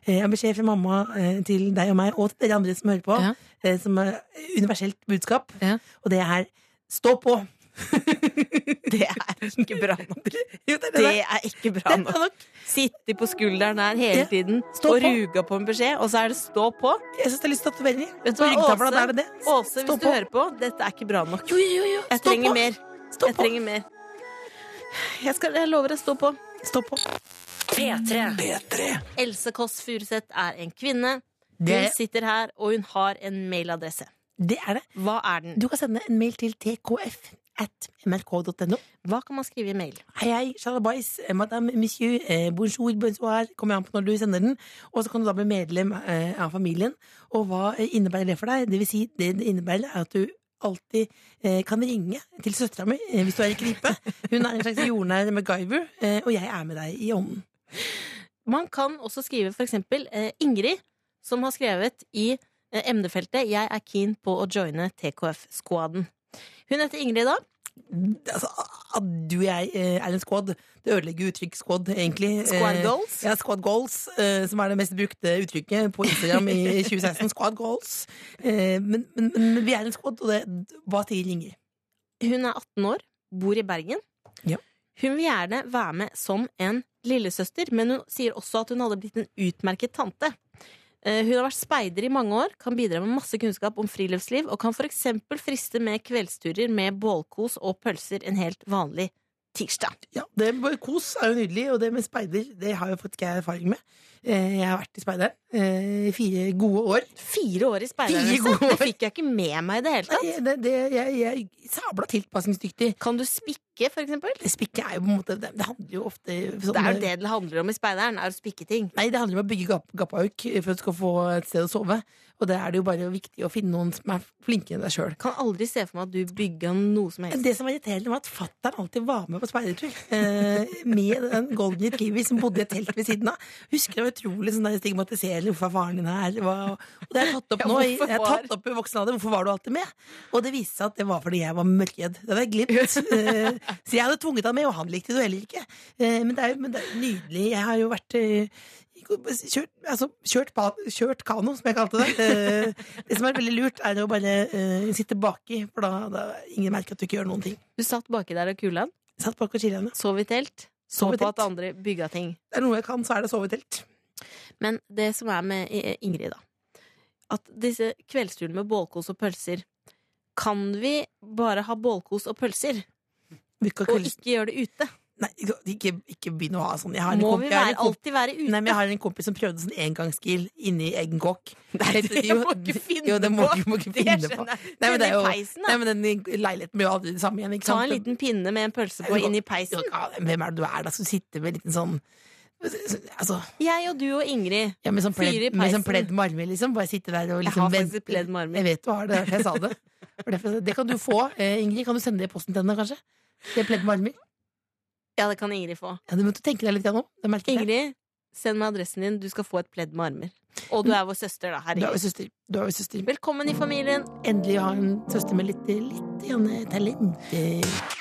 eh, Jeg har beskjed fra mamma eh, til deg og meg, og til dere andre som hører på, Ja. eh, som er universelt budskap, Ja. og det er stå på! Det er ikke bra nok. Jo, det er det Det er ikke bra nok. nok. Sitte på skulderen her hele Ja. tiden Stå og på. ruga på en beskjed, og så er det stå på. Jeg syns det er lyst til tatoveringer. Vet du hva, Åse? det det. Åse, hvis hvis du hører på, dette er ikke bra nok. Jo, jo, jo. Jeg trenger på. mer. Stå Jeg på. trenger mer. Jeg, skal, jeg lover å stå på. Stå på. P3. P3. Else Kåss Furuseth er en kvinne. Det Hun er, sitter her, og hun har en mailadresse. det er det. Hva er den? Du kan sende en mail til tkf at mrk.no. Hva kan man skrive i mail? Hei, hei, shalabais, madame, monsieur, eh, bonjour, bonsoir. Kommer an på når du sender den. Og så kan du da bli medlem eh, av familien. Og hva eh, innebærer det for deg? Det vil si, det det innebærer er at du alltid eh, kan ringe til søstera mi eh, hvis du er i knipe. Hun er en slags jordnær MacGyver, eh, og jeg er med deg i ånden. Man kan også skrive for eksempel eh, Ingrid, som har skrevet i eh, emnefeltet 'Jeg er keen på å joine TKF-skvaden'. Hun heter Ingrid da. Altså, at du og jeg eh, er en squad, det ødelegger uttrykk squad, egentlig. Squad Eh, goals. Ja, squad goals, eh, som er det mest brukte uttrykket på Instagram i 2016. Squad goals. Men, men, men vi er en squad, og det, hva sier Ingrid? Hun er 18 år, bor i Bergen. Ja. Hun vil gjerne være med som en lillesøster, men hun sier også at hun hadde blitt en utmerket tante. Eh, Hun har vært speider i mange år, kan bidra med masse kunnskap om friluftsliv, og kan for eksempel friste med kveldsturer med bålkos og pølser en helt vanlig tirsdag. Ja, det med Kos er jo nydelig, og det med speider det har jo faktisk jeg erfaring med. Eh, Jeg har vært i speideren eh, fire gode år. Fire år i gode Det fikk jeg ikke med meg i det hele tatt. Nei, Det, det, jeg, jeg sabla tilpasningsdyktig. Kan du spikke, for eksempel? Spikke er jo på en måte Det, det handler jo ofte sånn, Det er jo det det handler om i speideren, er å spikke ting. Nei, det handler om å bygge gap, gappauk for at du skal få et sted å sove. Og det er det jo bare viktig å finne noen som er flinkere enn deg sjøl. Kan aldri se for meg at du bygga noe som helst. Det som var irriterende, var at fatter'n alltid var med på speidertur. Eh, med den golden retriever som bodde i et telt ved siden av. Husker det var utrolig sånn der stigmatiserende. Hvorfor er faren din her? Hva, og det har jeg tatt opp nå. i- Jeg har tatt opp i voksen alder. Hvorfor var du alltid med? Og det viste seg at det var fordi jeg var mørkredd. Det hadde jeg glemt. Eh, så jeg hadde tvunget han med, og han likte det jo heller ikke. Eh, men, det er, jo- men det jo nydelig. Jeg har jo vært eh, Kjørt, altså, kjørt, kjørt kano, som jeg kalte det. Det som er veldig lurt, er å bare uh, sitte baki, for da, da ingen merker at du ikke gjør noen ting. Du satt baki der og kula den, Satt bak og chillerende. sov i telt, så på at andre bygga ting. Det er noe jeg kan, så er det sovetelt. Men det som er med Ingrid, da At disse kveldsturene med bålkos og pølser Kan vi bare ha bålkos og pølser, og ikke gjøre det ute? Nei, ikke, ikke begynn å ha sånn. Jeg har Må vi være, alltid være ute? Nei, men jeg har en kompis som prøvde sånn engangsgrill inni egen kokk. Nei, det det må ikke finne jo, det må, på. ikke- må ikke Det finne skjønner jeg. Nei, men det er jo, peisen, nei, men den leiligheten blir jo aldri det samme igjen. Ikke Ta sant? en liten pinne med en pølse på inn i peisen. Ja, Hvem er det du er da som sitter med en liten sånn Altså, Jeg og du og Ingrid. ja, med sånn pledd med sånn pledd med armer, liksom. Bare sitte der og Jeg liksom har vente. faktisk pledd med armer. Jeg vet du har det, jeg sa det. Det kan du få, eh, Ingrid. Kan du sende det i posten til henne, kanskje? Det pledd med armer. Ja, det kan Ingrid få. Ja, du måtte tenke deg litt om. Jeg. Ingrid, send meg adressen din. Du skal få et pledd med armer. Og du er vår søster, da. Du er vår søster. Du er vår søster. Velkommen i familien. Endelig ha en søster med litt, litt grann talent.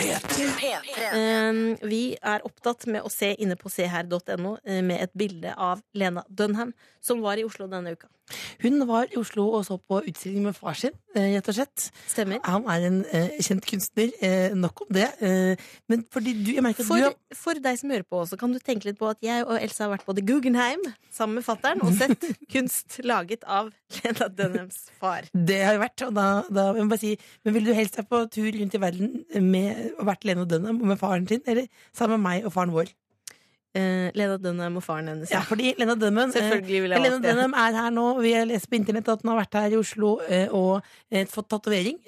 Um, vi er opptatt med å se inne på seher.no eh, med et bilde av Lena Dunham, som var i Oslo denne uka. Hun var i Oslo og så på utstilling med far sin, rett og slett. Stemmer. Han er en eh, kjent kunstner. Eh, nok om det. Eh, men fordi du, jeg merker at For, du har for deg som hører på også, kan du tenke litt på at jeg og Elsa har vært på The Guggenheim sammen med fattern og sett kunst laget av Lena Dunhams far. Det har jeg vært, og da, da jeg må bare si Men vil du helst vært på tur rundt i verden med og vært Lena Dunham og med faren sin, eller sammen med meg og faren vår? Eh, Lena Dunham og faren hennes. Ja, fordi Lena Dunham Selvfølgelig vil jeg Lena. Dunham er her nå. Vi har lest på internett at hun har vært her i Oslo uh, og fått tatovering.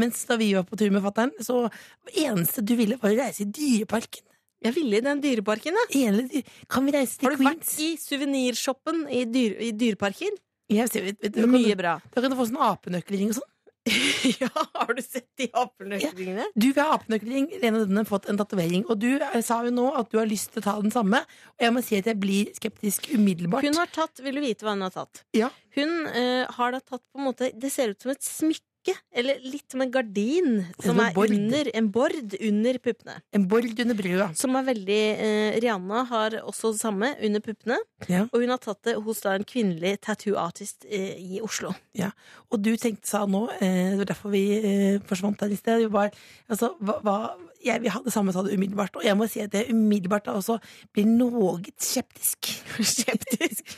Mens da vi var på tur med fatter'n, så eneste du ville, var å reise i Dyreparken. Jeg ville i den dyreparken, ja. Enlig. Kan vi reise til Queens? Har du vært i suvenirshoppen i, dyr, i dyreparken? Ja, vet, vet, vet, kan mye du, bra. da kan du få sånn apenøkkelring og sånn. ja, har du sett de apeløkningene? Du vil ha apenøkkelring, Lene Dønne fått en tatovering. Og du eh, sa jo nå at du har lyst til å ta den samme. Og jeg må si at jeg blir skeptisk umiddelbart. Hun har tatt, Vil du vite hva hun har tatt? Ja. Hun uh, har da tatt på en måte Det ser ut som et smykke dukke, eller litt som en gardin, som er bord. under en bord under puppene. En bord under brua. Som er veldig eh, Rihanna har også det samme under puppene. Ja. Og hun har tatt det hos da en kvinnelig tattoo artist eh, i Oslo. Og du tenkte sa nå, eh, det var derfor vi eh, forsvant der i sted, var, altså, hva, hva, jeg vil ha det samme sa det umiddelbart, og jeg må si at jeg umiddelbart da også blir noe skeptisk. skeptisk?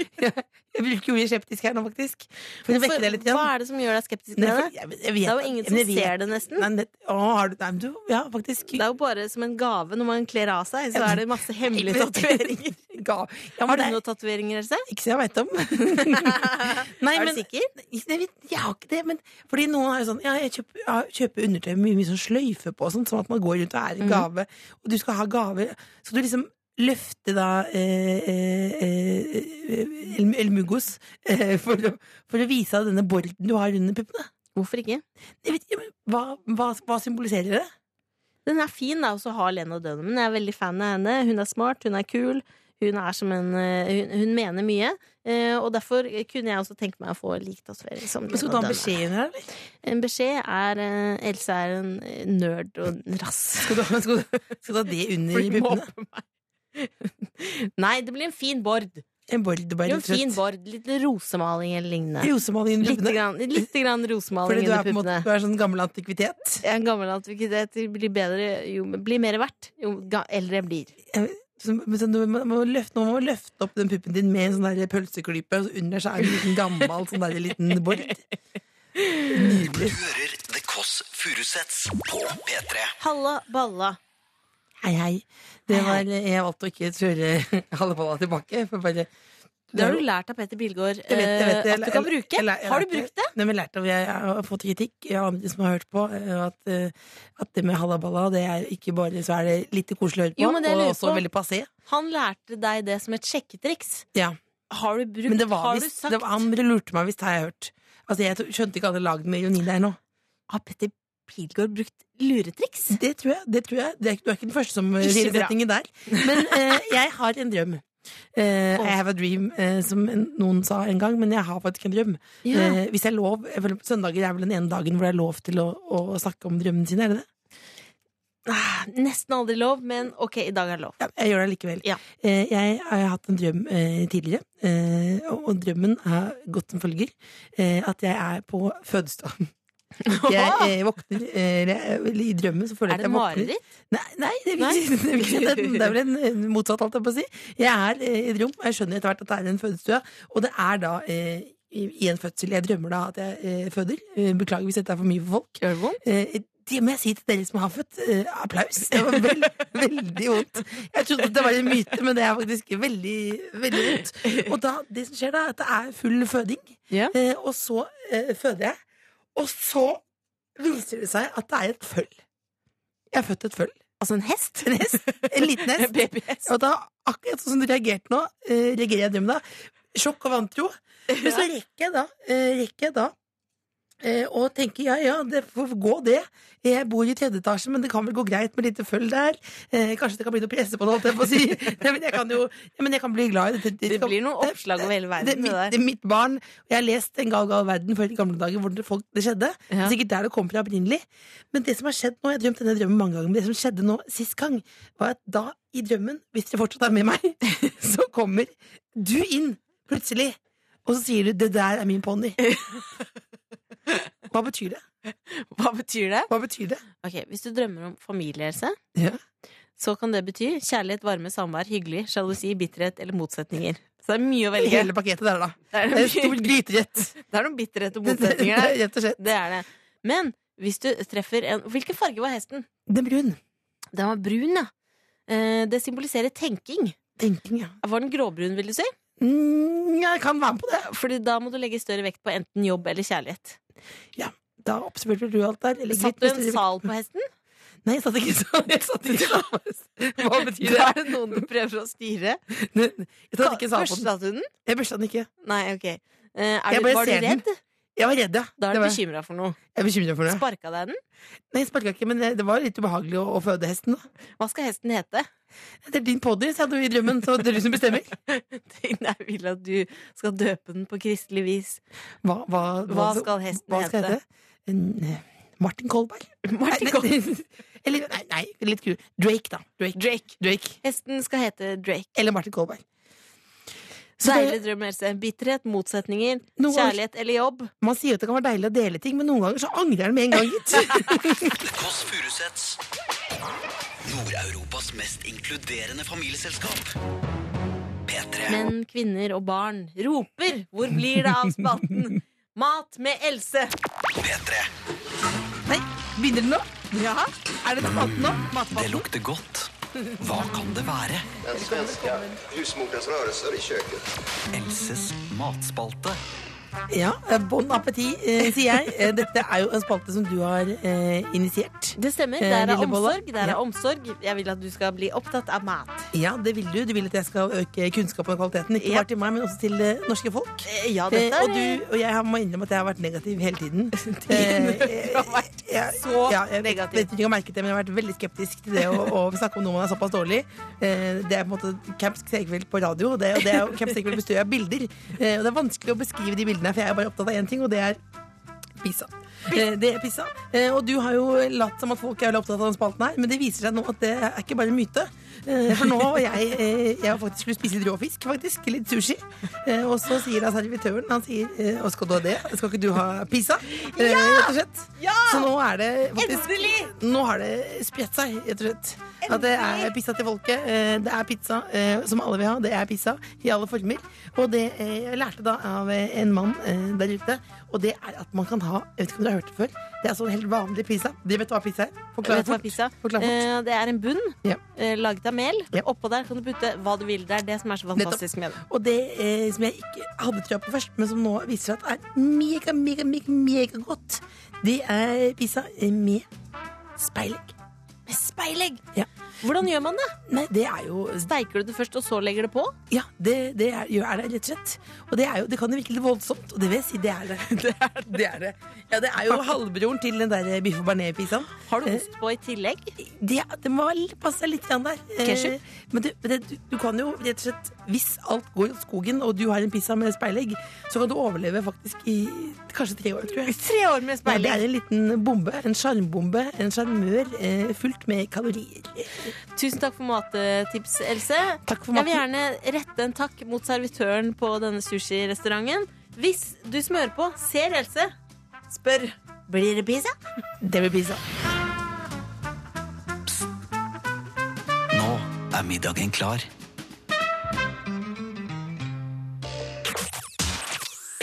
jeg bruker ordet skeptisk her nå, faktisk. For igjen. Hva er det som gjør deg skeptisk Nei, for jeg, jeg vet, Det er jo ingen som ser det, nesten. Nei, det, å, har du, nei, du, ja, faktisk. Det er jo bare som en gave når man kler av seg, så er det masse hemmelige Nei, tatoveringer. Ja, Har du noen tatoveringer, Else? Ikke så jeg veit om. Nei, er men- du sikker? Jeg, jeg har ikke det, men fordi noen har jo sånn Ja, jeg kjøper, jeg kjøper undertøy med mye, mye sånn sløyfe på, og sånt, sånn at man går rundt og er en Mhm. gave. Og du skal ha gave. Så du liksom løfter da eh, eh, eh, El, El Mugos eh, for, å, for å vise deg denne borden du har under puppene. Hvorfor ikke? Ikke, hva, hva, hva symboliserer det? Den er fin, da, og så har Lena Dunham. Jeg er veldig fan av henne. Hun er smart, hun er kul. Hun er som en eh, Hun, hun mener mye. eh, Og derfor kunne jeg også tenke meg å få lik tatovering som Men Skal du ha en beskjed her, eller? En beskjed er eh, Else er en eh, nerd og en rass. Skal du, skal, du, skal du ha det under i puppene? Nei, det blir en fin bord. En bord, bare Jo, en fin bord. Litt rosemaling eller lignende. Rosemaling under Litt grann, litt grann rosemaling Fordi du er, på en måte, du er sånn gammel antikvitet. Er en gammel antikvitet. Blir bedre jo blir mer verdt jo eldre jeg blir. Så, men du må, må løfte, nå må løfte opp den puppen din med en sånn der pølseklype, og så under så er det en liten gammel sånn der liten bord. Du hører The Kåss Furuseths på P3. Halla balla. Hei, hei. Det var, jeg valgte å ikke kjøre halvballa tilbake. For bare, Det har du lært av Petter Bilgaard at du kan bruke. Har du brukt det? Nei, men jeg lærte av, jeg har fått kritikk av andre som har hørt på, eh, at, eh, at det med halaballa, det er ikke bare så er det litt koselig å høre på, Jo, og også på- veldig passé. Han lærte deg det som et sjekketriks. Ja. Har du brukt Men det var Har du sagt det var, Han lurte meg visst, har jeg hørt. Altså, Jeg skjønte ikke at alle lagene med ironi der nå. Har Petter Pilgaard brukt luretriks? Det tror jeg. det tror jeg det er, Du er ikke den første som sier setningen der. Men eh, jeg har en drøm. Eh, I have a dream, uh, som noen sa en gang, men jeg har faktisk en drøm. Yeah. Uh, hvis jeg lov, jeg Søndager er vel den ene dagen hvor det er lov til å, å snakke om drømmene sine, er det det? Ah, Nesten aldri lov, men ok, i dag er det lov. Ja, jeg gjør det likevel. Ja. Eh, jeg har hatt en drøm tidligere, og, drømmen har gått som følger. At jeg er på fødestue. Jeg eh, våkner eh, I drømmen så føler Er jeg det at jeg våkner mareritt? Nei, nei, det, vil Nei? ikke- det, vil ikke si det, det er vel en motsatt, alt jeg på å si. Jeg er eh, i et rom, og jeg skjønner etter hvert at det er en fødestue. Og det er da eh, i, i en fødsel Jeg drømmer da at jeg eh, føder. Eh, beklager hvis dette er for mye for folk. Gjør det vondt? Eh, det må jeg si til dere som har født. Eh, applaus. Det var veld, veldig vondt. Jeg trodde det var en myte, men det er faktisk veldig, veldig vondt. Og da, det som skjer da, er at det er full føding. Ja. Eh, og så eh, føder jeg. Og så viser det seg at det er et føll. Jeg har født et føll. Altså en hest? En hest. En liten hest. Babyhest. Og da, akkurat sånn som du reagerte nå, eh, reagerer jeg i drømmen da. Sjokk og vantro. Men så rekker jeg da, eh, rekker jeg da og tenker ja, ja, det får gå det. Jeg bor i tredje etasje, men det kan vel gå greit med lite føll der. Eh, kanskje det kan bli noe presse på det, holdt jeg på å si. Nei, men, jeg kan jo, ja, men jeg kan bli glad i det. Det blir noen oppslag over hele verden, Det, det mitt, det er mitt barn. Jeg har lest En gal, gal verden før i gamle dager hvor det, folk, det skjedde. Det Ja. er sikkert der det kom fra opprinnelig. Men det som har skjedd nå, jeg har drømt denne drømmen mange ganger, men det som skjedde nå sist gang, var at da i drømmen, hvis dere fortsatt er med meg, så kommer du inn plutselig, og så sier du 'det der er min ponni'. Hva betyr det? Hva betyr det? Hva betyr det? Ok, Hvis du drømmer om familiehelse, Ja. så kan det bety kjærlighet, varme, samvær, hyggelig, sjalusi, bitterhet eller motsetninger. Så det er mye å velge. Hele pakketet der, da. Det er, Det er gryterett. det er noen bitterhet og motsetninger der. Rett og slett. Det er det. Men hvis du treffer en Hvilken farge var hesten? Den brun. Den var brun, ja. Eh, Det symboliserer tenking. Tenking, ja. Var den gråbrun, vil du si? Mm, jeg kan være med på det. Fordi da må du legge større vekt på enten jobb eller kjærlighet. Da oppsummerte du alt der. Eller, Satt du en sal på hesten? Nei, jeg satt ikke sånn. Jeg satt ikke sånn. Hva betyr det? Da er det noen du prøver å styre. Jeg satt ikke sånn på den. Børsta du den? Jeg børsta den ikke. Nei, ok. Eh, Er du, var du redd? den. Jeg var redd, ja. Da er du bekymra for noe. Jeg er for det. Sparka deg den? Nei, jeg sparka ikke, men det, det var litt ubehagelig å, å føde hesten. da. Hva skal hesten hete? Det er din podi, sa du i drømmen, så det er du som bestemmer. Jeg vil at du skal døpe den på kristelig vis. Hva, hva, Hva skal hesten hva skal hete? hete? Eh, Martin Kolberg. Martin Kolberg. Eller, nei, nei, litt kul. Drake, da. Drake. Drake. Drake. Hesten skal hete Drake. Eller Martin Kolberg. Så Deilig drøm, Else. Bitterhet, motsetninger, Noen ganger- kjærlighet eller jobb. man sier at det kan være deilig å dele ting, men noen ganger så angrer han med en gang, gitt. Nord-Europas mest inkluderende familieselskap. P3. Menn, kvinner og barn roper 'Hvor blir det av spalten?' Mat med Else. P3. Nei, begynner det nå? Ja. Er det spalten nå? Det lukter godt. Hva kan det være? Den svenske husmorens rørelser i kjøkkenet. Elses matspalte. Ja, eh, bon appétit, eh, sier jeg. Eh, Dette er jo en spalte som du har eh, initiert. Det stemmer. Der er omsorg. Der er Ja. omsorg. Jeg vil at du skal bli opptatt av mat. Ja, det vil du. Du vil at jeg skal øke kunnskapen og kvaliteten. Ikke Ja. bare til meg, men også til det norske folk. Ja, dette og, er du, og jeg må innrømme at jeg har vært negativ hele tiden. Du har vært jeg, så ja, jeg negativ. vet ikke om jeg har merket det, men jeg har vært veldig skeptisk til det å, å snakke om noe man er såpass dårlig. Eh, det er på en måte Camp Segerfeldt på radio, og det, og det er, Camp Segerfeldt består av bilder. Eh, og det er vanskelig å beskrive de bildene, for jeg er bare opptatt av én ting, og det er pizza. Eh, det er pizza. Eh, og du har jo latt som at folk er opptatt av den spalten her, men det viser seg nå at det er ikke bare en myte. Eh, for nå har jeg, eh, jeg har faktisk skulle spise litt råfisk, faktisk. Litt sushi. Eh, og så sier da servitøren Han sier «Å, skal du ha det? Skal ikke du ha pizza? Ja! rett og slett. Så nå er det faktisk Endelig! Nå har det spredt seg, rett og slett. At det er pizza til folket. Det er pizza som alle vil ha. Det er pizza i alle former. Og det jeg lærte da av en mann der ute, og det er at man kan ha Jeg vet ikke om dere har hørt det før. Det er sånn helt vanlig pizza. De vet hva pizza er? Forklar fort. pizza? Forklar fort. Eh, Det er en bunn Ja. laget av mel. Ja. Oppå der kan du putte hva du vil. Det er det som er så fantastisk med det. Og det eh, som jeg ikke hadde trua på først, men som nå viser at er mega, mega, mega, mega godt, det er pizza med speilegg. Med speilegg! Ja. Hvordan gjør man det? Nei, det er jo Steiker du det først, og så legger det på? Ja, det, det er, gjør det rett og slett. Og det, er jo, det kan jo virke litt voldsomt, og det vil jeg si, det er det. Det er det. Er det. Ja, det er jo halvbroren til den der biff og bearnés-pizzaen. Har du Eh, ost på i tillegg? Det, det må passe litt grann der. Eh, Ketchup? Men, du, det, du, du kan jo rett og slett, hvis alt går i skogen, og du har en pizza med speilegg, så kan du overleve faktisk i kanskje tre år, tror jeg. Tre år med Ja, det er en liten bombe, en sjarmbombe, en sjarmør eh, fullt med kalorier. Tusen takk for mattips, Else. Takk for Jeg vil gjerne rette en takk mot servitøren på denne sushirestauranten. Hvis du smører på, ser Else, spør blir det pizza. Det blir pizza. Nå er middagen klar.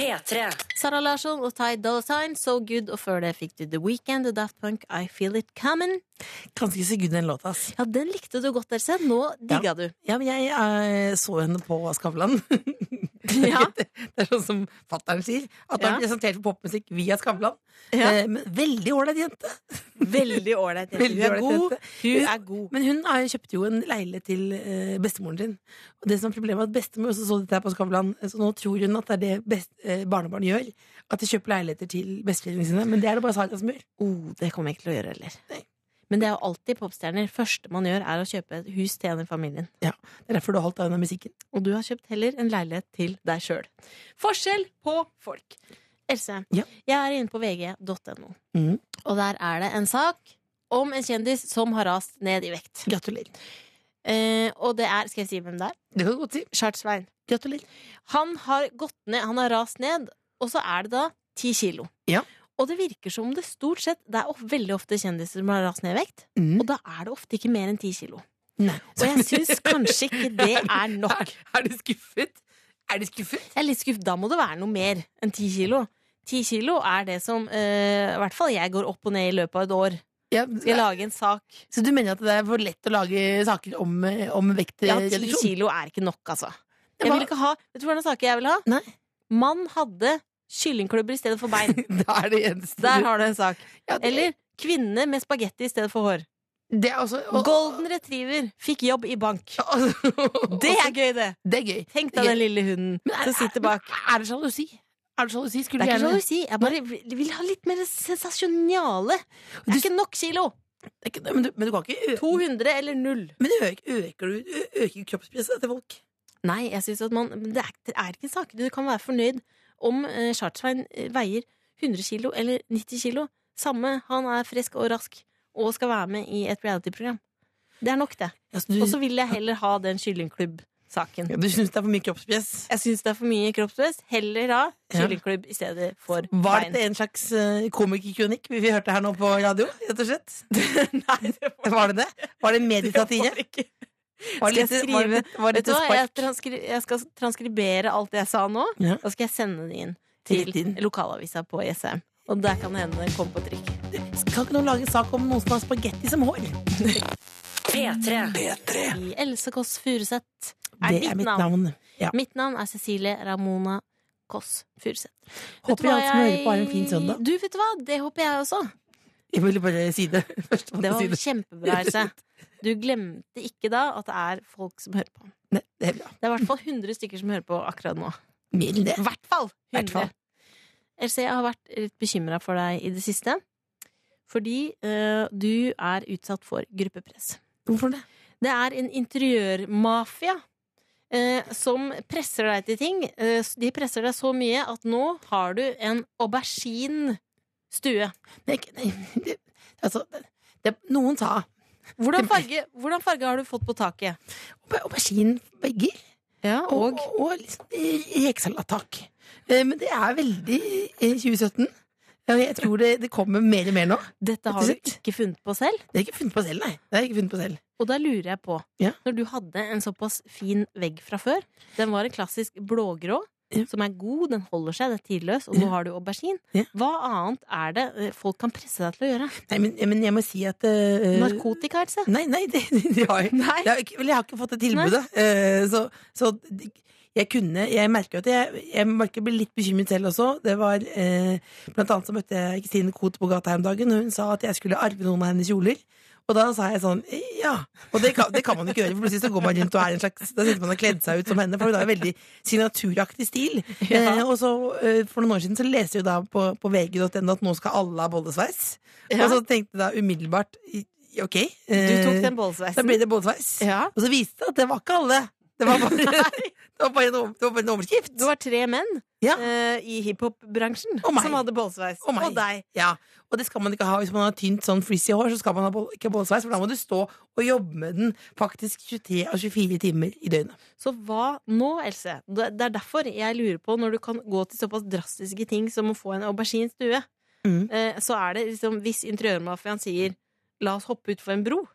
P3. Sara Larsson og Ty Dolla Sign, So Good. Og før det fikk du The Weekend, The Daft Punk, I Feel It Coming. Ganske så good den låta, ass. Ja, den likte du godt, Else. Nå digga du. Ja, men jeg eh, så henne på Skavlan. Ja. det er sånn som fattern sier. At han Ja. presentert for popmusikk via Skavlan. Ja. Eh, men veldig ålreit jente. Veldig ålreit jente. Hun er god. Hun er god. Men hun er, kjøpte jo en leilighet til eh, bestemoren sin. Og det som er problemet er at bestemor også så dette her på Skavlan, så nå tror hun at det er det best, eh, barnebarn gjør. At de kjøper leiligheter til besteforeldrene sine. Men det er det bare Sara som gjør. Oh, det kommer jeg ikke til å gjøre heller. Nei. Men det er jo alltid popstjerner. første man gjør, er å kjøpe et hus til en i familien. Det er derfor du har holdt deg unna musikken. Og du har kjøpt heller en leilighet til deg sjøl. Forskjell på folk. Else, Ja. jeg er inne på vg.no, mm. og der er det en sak om en kjendis som har rast ned i vekt. Gratulerer. Eh, og det er Skal jeg si hvem det er? Det kan du godt si. Chartsvein. Gratulerer. Han har gått ned, han har rast ned, og så er det da ti kilo. Ja. Og det virker som det stort sett Det er veldig ofte kjendiser som har rast ned i vekt, Mm. og da er det ofte ikke mer enn ti kilo. Nei. Og jeg syns kanskje ikke det er nok. Er, er du skuffet? Er du skuffet? Jeg er litt skuffet. Da må det være noe mer enn ti kilo. Ti kilo er det som eh, i hvert fall jeg går opp og ned i løpet av et år. Ja, Skal jeg lage en sak? Så du mener at det er for lett å lage saker om, om vektreduksjon? Ja, ti kilo er ikke nok, altså. Jeg vil ikke ha Vet du hva slags saker jeg vil ha? Nei. Mann hadde kyllingklubber i stedet for bein. er eneste. Der har du en sak. Ja, det- Eller kvinne med spagetti i stedet for hår. det også, og, Golden retriever fikk jobb i bank. Det Det er gøy, det! Det er gøy. Tenk deg den lille hunden er- som sitter bak. Er det sjalusi? Er det sjalusi? Det er ikke sjalusi. Jeg bare vil ha litt mer sensasjonale. Det er ikke nok kilo. Det ikke- men, du, men du kan ikke ø 200 eller null. Men øker, øker du øker kroppspresset til folk? Nei, jeg synes at man det er, det er ikke en sak. Du kan være fornøyd om eh, Chartsvein eh, veier 100 kilo eller 90 kilo. Samme, han er frisk og rask og skal være med i et reality-program. Det er nok, det. Altså, du, Og så vil jeg heller ha den kyllingklubb-saken. ja, du syns det er for mye kroppspress? Jeg syns det er for mye kroppspress. Heller ha kyllingklubb i stedet for Var det dette en slags uh, komikerkronikk vi hørte her nå på radio? rett og slett? Nei, det var, Var det det? Var det meditativt? det var ikke Var Skal jeg det var det var jeg, transkri jeg skal transkribere alt jeg sa nå, Ja. og skal jeg sende det inn til, til lokalavisa på ISM. Og der kan det hende det kommer på trykk. Skal ikke noen lage en sak om noen som har spagetti som hår? P3. I Else Kåss Furuseth er Det er mitt navn. navn. Ja. Mitt navn er Cecilie Ramona Kåss Furuseth. Håper jeg alle som hører på, har en fin søndag. Du, vet du hva? Det håper jeg også. Jeg ville bare si det. Først Det var si det. kjempebra, Else. Du glemte ikke da at det er folk som hører på. Ne, det er bra. Det er i hvert fall 100 stykker som hører på akkurat nå. Mer enn det. I hvert fall 100. Else, jeg har vært litt bekymra for deg i det siste. Fordi uh, du er utsatt for gruppepress. Hvorfor det? Det er en interiørmafia eh, som presser deg til ting. Eh, de presser deg så mye at nå har du en aubergine-stue. Nei, nei, det, altså, det, noen sa Hvordan farge, hvordan farge har du fått på taket? auber- auberginevegger Ja, og, og liksom rekesalattak. Eh, Men det er veldig eh, 2017. Ja, Jeg tror det, det kommer mer og mer nå. dette har du ikke funnet på selv. Det har jeg ikke funnet på selv, nei. Det er ikke funnet på selv. Og da lurer jeg på, Ja. når du hadde en såpass fin vegg fra før, den var en klassisk blågrå, Ja. som er god, den holder seg, det er tidløs, og nå har du aubergine. Ja. Hva annet er det eh, folk kan presse deg til å gjøre? Nei, men, men jeg må si at uh, Narkotika, altså? Nei, nei, det, det har jeg. Nei. Jeg har jeg har ikke fått det tilbudet. Uh, så, så jeg kunne Jeg merker at jeg, jeg merker ble litt bekymret selv også. Det var eh, Blant annet så møtte jeg Kristine Koht på gata her om dagen, og hun sa at jeg skulle arve noen av hennes kjoler. Og da sa jeg sånn ja. Og det kan, det kan man ikke gjøre, for plutselig så går man rundt og er en slags Da sitter man og kledd seg ut som henne, for hun har en veldig signaturaktig stil. Ja. Eh, og så eh, for noen år siden så leste jo da på, på vg.no at nå skal alle ha bollesveis. Ja. Og så tenkte jeg da umiddelbart ok. ok. Du eh, tok den da bollesveisen? ble det bollesveis. Ja. Og så viste det at det var ikke alle. Det var bare, det var bare, en, det var bare en overskrift. Det var tre menn Ja. uh, i hiphop-bransjen oh som hadde bollesveis. Og deg. Ja. Og det skal man ikke ha hvis man har tynt sånn frizzy hår. Så skal man ha ikke ha bollesveis, for da må du stå og jobbe med den faktisk 23 av 24 timer i døgnet. Så hva nå, Else? Det er derfor jeg lurer på, når du kan gå til såpass drastiske ting som å få en auberginestue, Mm. uh, så er det liksom Hvis interiørmafiaen sier 'la oss hoppe utfor en bro',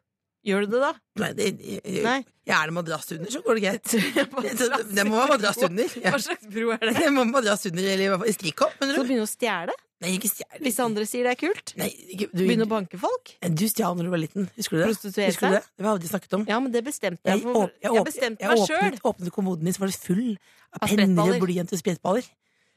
gjør du det da? Nei, det, jeg, Nei. jeg er det madrass under, så går det greit. Det, må være madrass under. Ja. Hva slags bro er det? Det må være madrass under, eller i hvert fall strikkhopp. Så du? begynne å stjele? Nei, ikke stjel. Hvis andre sier det er kult? Nei, ikke, du, Begynne å banke folk? du stjal når du var liten. Husker du det? Prostituere Husker du det? Det har vi aldri snakket om. Ja, men det bestemte jeg. Jeg, For, jeg, jeg bestemte jeg meg sjøl. åpnet, åpnet kommoden din, så var det full av Av penner, og blyant og sprettballer.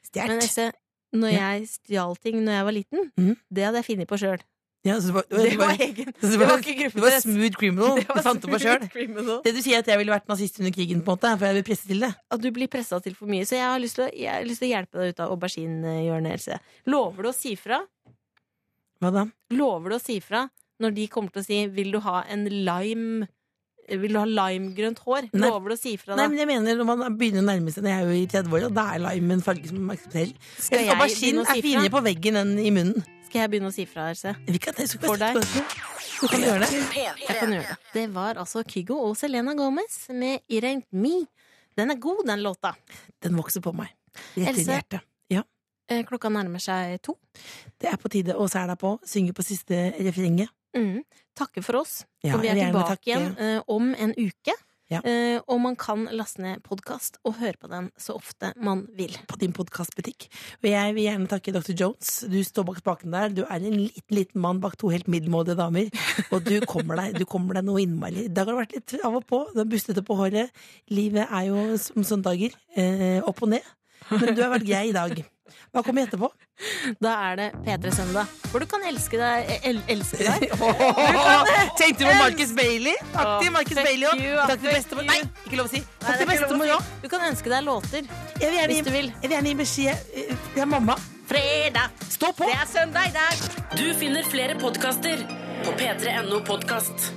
Stjert. Når jeg stjal ting når jeg var liten, mm. det hadde jeg funnet på sjøl. Ja, så det var, Det var egen. Det var ikke det var smooth criminal. Det var fant det smooth criminal. Det du sier, er at jeg ville vært nazist under krigen, på en måte, for jeg vil presse til det. At du blir pressa til for mye. Så jeg har lyst til å, har lyst til å hjelpe deg ut av auberginehjørnet, Else. Lover du å si fra? Hva da? Lover du å si fra når de kommer til å si 'vil du ha en lime' Vil du ha limegrønt hår? Nei. Lover du å si fra Nei, men jeg mener Når man begynner å nærme seg, jeg er jo i 30-åra, da er lime en farge som man aksepterer. Aubergine si er finere på veggen enn i munnen. Skal jeg begynne å si fra, Else? For deg. Du kan gjøre det. Jeg kan gjøre det. Det var altså Kygo og Selena Gomez med 'It Ain't Me'. Den er god, den låta. Den vokser på meg. Rett inn i hjertet. Ja. Eh, Klokka nærmer seg to. Det er på tide å sæle på, synge på siste refrenget. Mm. Takke for oss. Ja, og vi er tilbake igjen eh, om en uke. Ja. Uh, og man kan laste ned podkast og høre på den så ofte man vil. på din podkastbutikk. Og jeg vil gjerne takke Dr. Jones. Du står bak spaken der. Du er en liten, liten mann bak to helt middelmådige damer. Og du kommer deg, du kommer deg noe innmari. I dag har det vært litt av og på. Du er bustete på håret. Livet er jo som søndager. Uh, opp og ned. Men du har vært grei i dag. Hva kommer etterpå? Da er det P3 Søndag, hvor du kan elske deg. El elske deg. Tenkte du på Marcus Bailey? Takk til Marcus Bailey òg. Takk til bestemor. Nei, ikke lov å si. Takk til bestemor òg. Du kan ønske deg låter Jeg vil gjerne hvis du vil. jeg vil gjerne gi beskjed Det til mamma. Fredag! Stå på! Det er søndag i dag! Du finner flere podkaster på p3.no podkast.